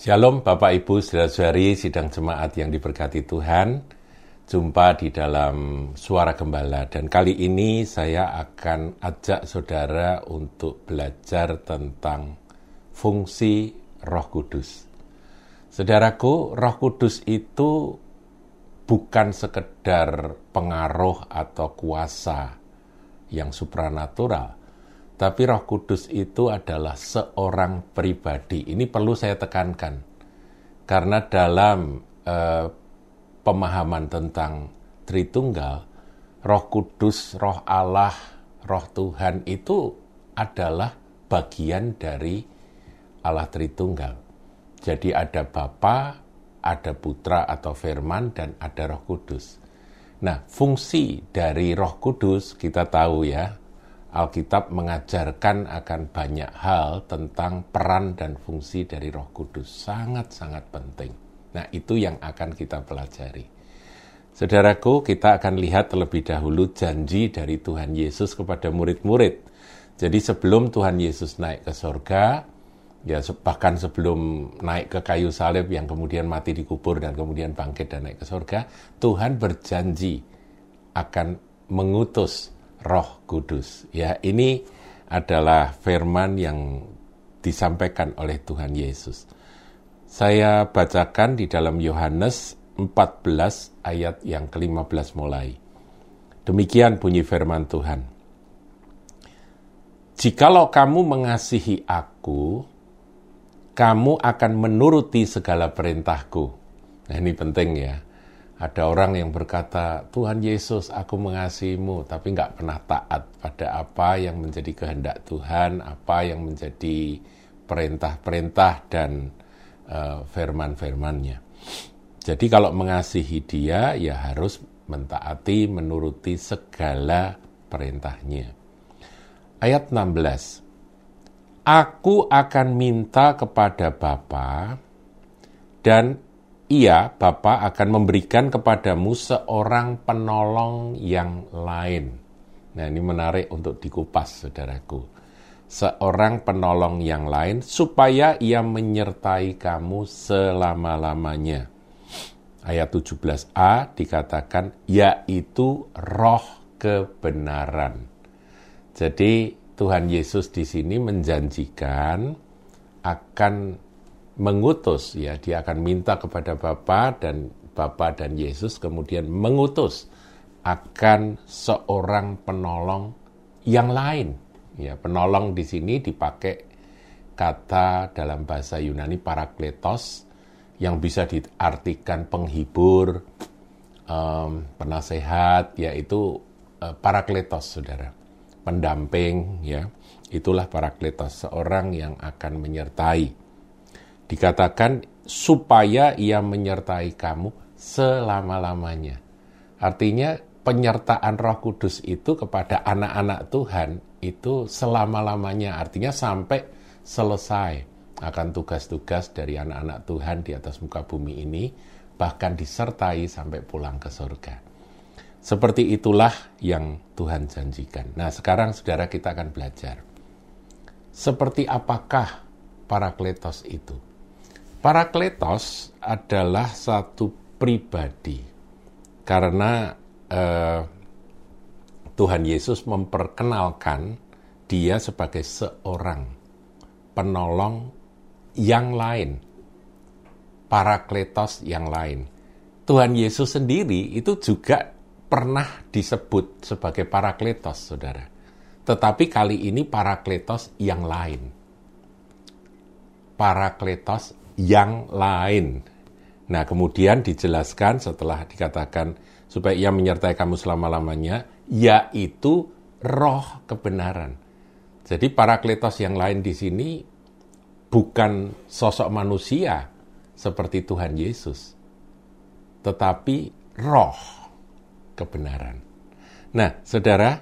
Shalom Bapak Ibu saudara-saudari sidang jemaat yang diberkati Tuhan. Jumpa di dalam Suara Gembala dan kali ini saya akan ajak saudara untuk belajar tentang fungsi Roh Kudus. Saudaraku, Roh Kudus itu bukan sekedar pengaruh atau kuasa yang supranatural, tapi Roh Kudus itu adalah seorang pribadi. Ini perlu saya tekankan. Karena dalam eh, pemahaman tentang Tritunggal, Roh Kudus, Roh Allah, Roh Tuhan itu adalah bagian dari Allah Tritunggal. Jadi ada Bapa, ada Putra atau Firman dan ada Roh Kudus. Nah, fungsi dari Roh Kudus kita tahu ya, Alkitab mengajarkan akan banyak hal tentang peran dan fungsi dari Roh Kudus. Sangat-sangat penting. Nah, itu yang akan kita pelajari. Saudaraku, kita akan lihat terlebih dahulu janji dari Tuhan Yesus kepada murid-murid. Jadi sebelum Tuhan Yesus naik ke sorga, ya bahkan sebelum naik ke kayu salib yang kemudian mati dikubur dan kemudian bangkit dan naik ke sorga, Tuhan berjanji akan mengutus Roh Kudus. Ya, ini adalah firman yang disampaikan oleh Tuhan Yesus. Saya bacakan di dalam Yohanes 14 ayat yang ke-15 mulai. Demikian bunyi firman Tuhan. Jikalau kamu mengasihi aku, kamu akan menuruti segala perintahku. Nah ini penting ya ada orang yang berkata, Tuhan Yesus, aku mengasihimu, tapi nggak pernah taat pada apa yang menjadi kehendak Tuhan, apa yang menjadi perintah-perintah dan uh, firman-firmannya. Jadi kalau mengasihi dia, ya harus mentaati, menuruti segala perintahnya. Ayat 16. Aku akan minta kepada Bapa dan ia, Bapa, akan memberikan kepadamu seorang penolong yang lain. Nah, ini menarik untuk dikupas, saudaraku. Seorang penolong yang lain, supaya ia menyertai kamu selama-lamanya. Ayat 17a dikatakan, yaitu roh kebenaran. Jadi, Tuhan Yesus di sini menjanjikan akan mengutus ya dia akan minta kepada Bapa dan Bapa dan Yesus kemudian mengutus akan seorang penolong yang lain. Ya penolong di sini dipakai kata dalam bahasa Yunani parakletos yang bisa diartikan penghibur um, penasehat yaitu uh, parakletos saudara. Pendamping ya. Itulah parakletos seorang yang akan menyertai dikatakan supaya ia menyertai kamu selama-lamanya. Artinya penyertaan Roh Kudus itu kepada anak-anak Tuhan itu selama-lamanya. Artinya sampai selesai akan tugas-tugas dari anak-anak Tuhan di atas muka bumi ini bahkan disertai sampai pulang ke surga. Seperti itulah yang Tuhan janjikan. Nah, sekarang saudara kita akan belajar. Seperti apakah Parakletos itu? Parakletos adalah satu pribadi karena eh, Tuhan Yesus memperkenalkan dia sebagai seorang penolong yang lain, parakletos yang lain. Tuhan Yesus sendiri itu juga pernah disebut sebagai parakletos, saudara. Tetapi kali ini parakletos yang lain. Parakletos yang lain. Nah, kemudian dijelaskan setelah dikatakan supaya ia menyertai kamu selama-lamanya, yaitu roh kebenaran. Jadi parakletos yang lain di sini bukan sosok manusia seperti Tuhan Yesus, tetapi roh kebenaran. Nah, saudara,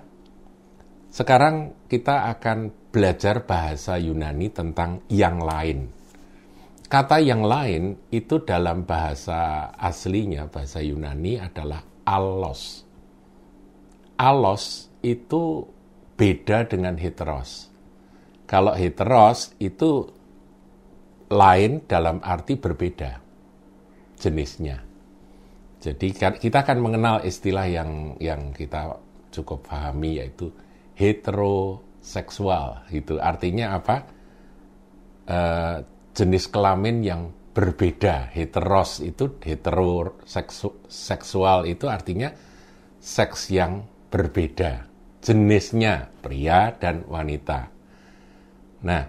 sekarang kita akan belajar bahasa Yunani tentang yang lain. Kata yang lain itu dalam bahasa aslinya, bahasa Yunani adalah alos. Alos itu beda dengan heteros. Kalau heteros itu lain dalam arti berbeda jenisnya. Jadi kita akan mengenal istilah yang yang kita cukup pahami yaitu heteroseksual. Itu artinya apa? Uh, jenis kelamin yang berbeda. Heteros itu heteroseksual itu artinya seks yang berbeda. Jenisnya pria dan wanita. Nah,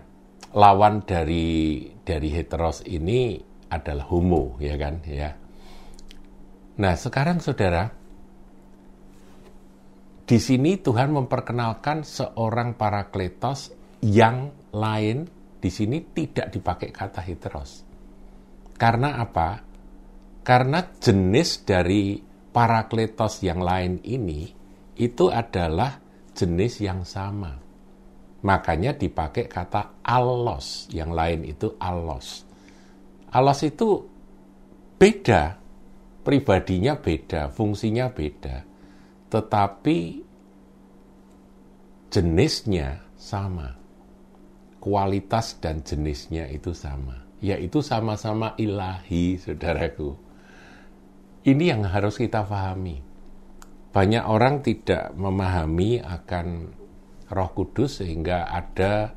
lawan dari dari heteros ini adalah homo, ya kan, ya. Nah, sekarang Saudara, di sini Tuhan memperkenalkan seorang parakletos yang lain di sini tidak dipakai kata heteros. Karena apa? Karena jenis dari parakletos yang lain ini itu adalah jenis yang sama. Makanya dipakai kata alos, yang lain itu alos. Alos itu beda, pribadinya beda, fungsinya beda, tetapi jenisnya sama. Kualitas dan jenisnya itu sama, yaitu sama-sama ilahi, saudaraku. Ini yang harus kita pahami. Banyak orang tidak memahami akan Roh Kudus sehingga ada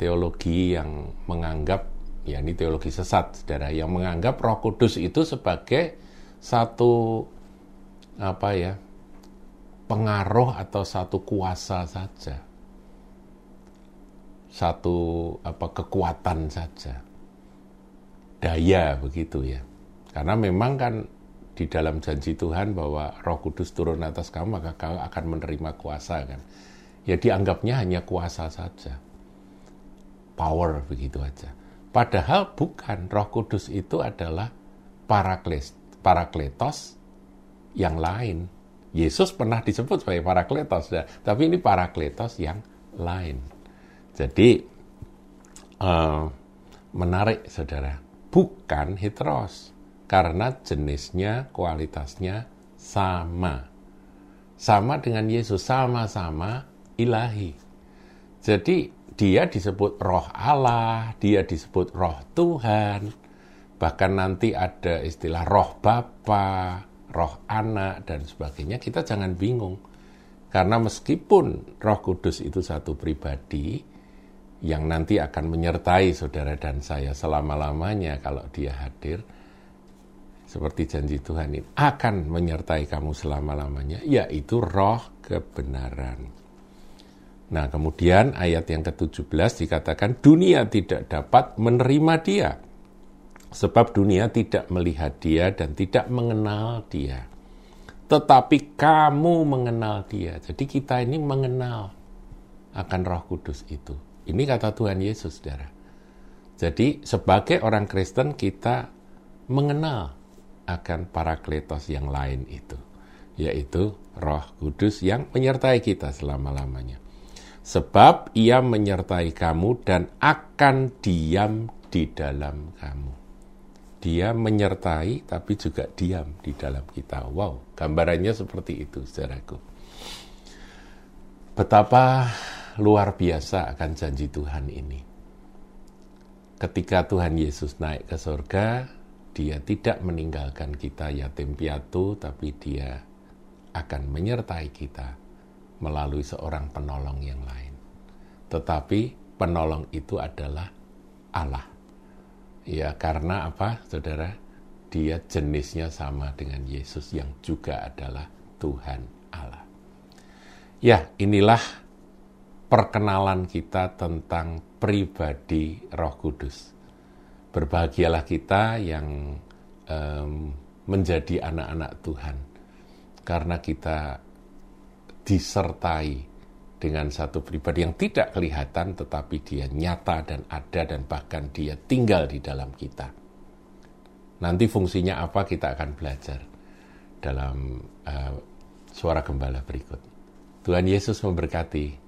teologi yang menganggap ya ini teologi sesat Saudara yang menganggap Roh Kudus itu sebagai satu apa ya pengaruh atau satu kuasa saja. Satu apa kekuatan saja. Daya begitu ya. Karena memang kan di dalam janji Tuhan bahwa Roh Kudus turun atas kamu maka kau akan menerima kuasa kan ya dianggapnya hanya kuasa saja. Power begitu aja. Padahal bukan, roh kudus itu adalah parakles, parakletos yang lain. Yesus pernah disebut sebagai parakletos, ya. tapi ini parakletos yang lain. Jadi, uh, menarik saudara, bukan heteros, karena jenisnya, kualitasnya sama. Sama dengan Yesus, sama-sama ilahi. Jadi dia disebut roh Allah, dia disebut roh Tuhan, bahkan nanti ada istilah roh Bapa, roh anak, dan sebagainya. Kita jangan bingung. Karena meskipun roh kudus itu satu pribadi, yang nanti akan menyertai saudara dan saya selama-lamanya kalau dia hadir, seperti janji Tuhan ini, akan menyertai kamu selama-lamanya, yaitu roh kebenaran. Nah, kemudian ayat yang ke-17 dikatakan dunia tidak dapat menerima dia. Sebab dunia tidak melihat dia dan tidak mengenal dia. Tetapi kamu mengenal dia. Jadi kita ini mengenal akan roh kudus itu. Ini kata Tuhan Yesus, saudara. Jadi sebagai orang Kristen kita mengenal akan parakletos yang lain itu. Yaitu roh kudus yang menyertai kita selama-lamanya sebab ia menyertai kamu dan akan diam di dalam kamu. Dia menyertai tapi juga diam di dalam kita. Wow, gambarannya seperti itu, saudaraku. Betapa luar biasa akan janji Tuhan ini. Ketika Tuhan Yesus naik ke surga, dia tidak meninggalkan kita yatim piatu, tapi dia akan menyertai kita melalui seorang penolong yang lain. Tetapi penolong itu adalah Allah. Ya, karena apa, Saudara? Dia jenisnya sama dengan Yesus yang juga adalah Tuhan Allah. Ya, inilah perkenalan kita tentang pribadi Roh Kudus. Berbahagialah kita yang um, menjadi anak-anak Tuhan, karena kita disertai dengan satu pribadi yang tidak kelihatan tetapi dia nyata dan ada dan bahkan dia tinggal di dalam kita. Nanti fungsinya apa kita akan belajar dalam uh, suara gembala berikut. Tuhan Yesus memberkati.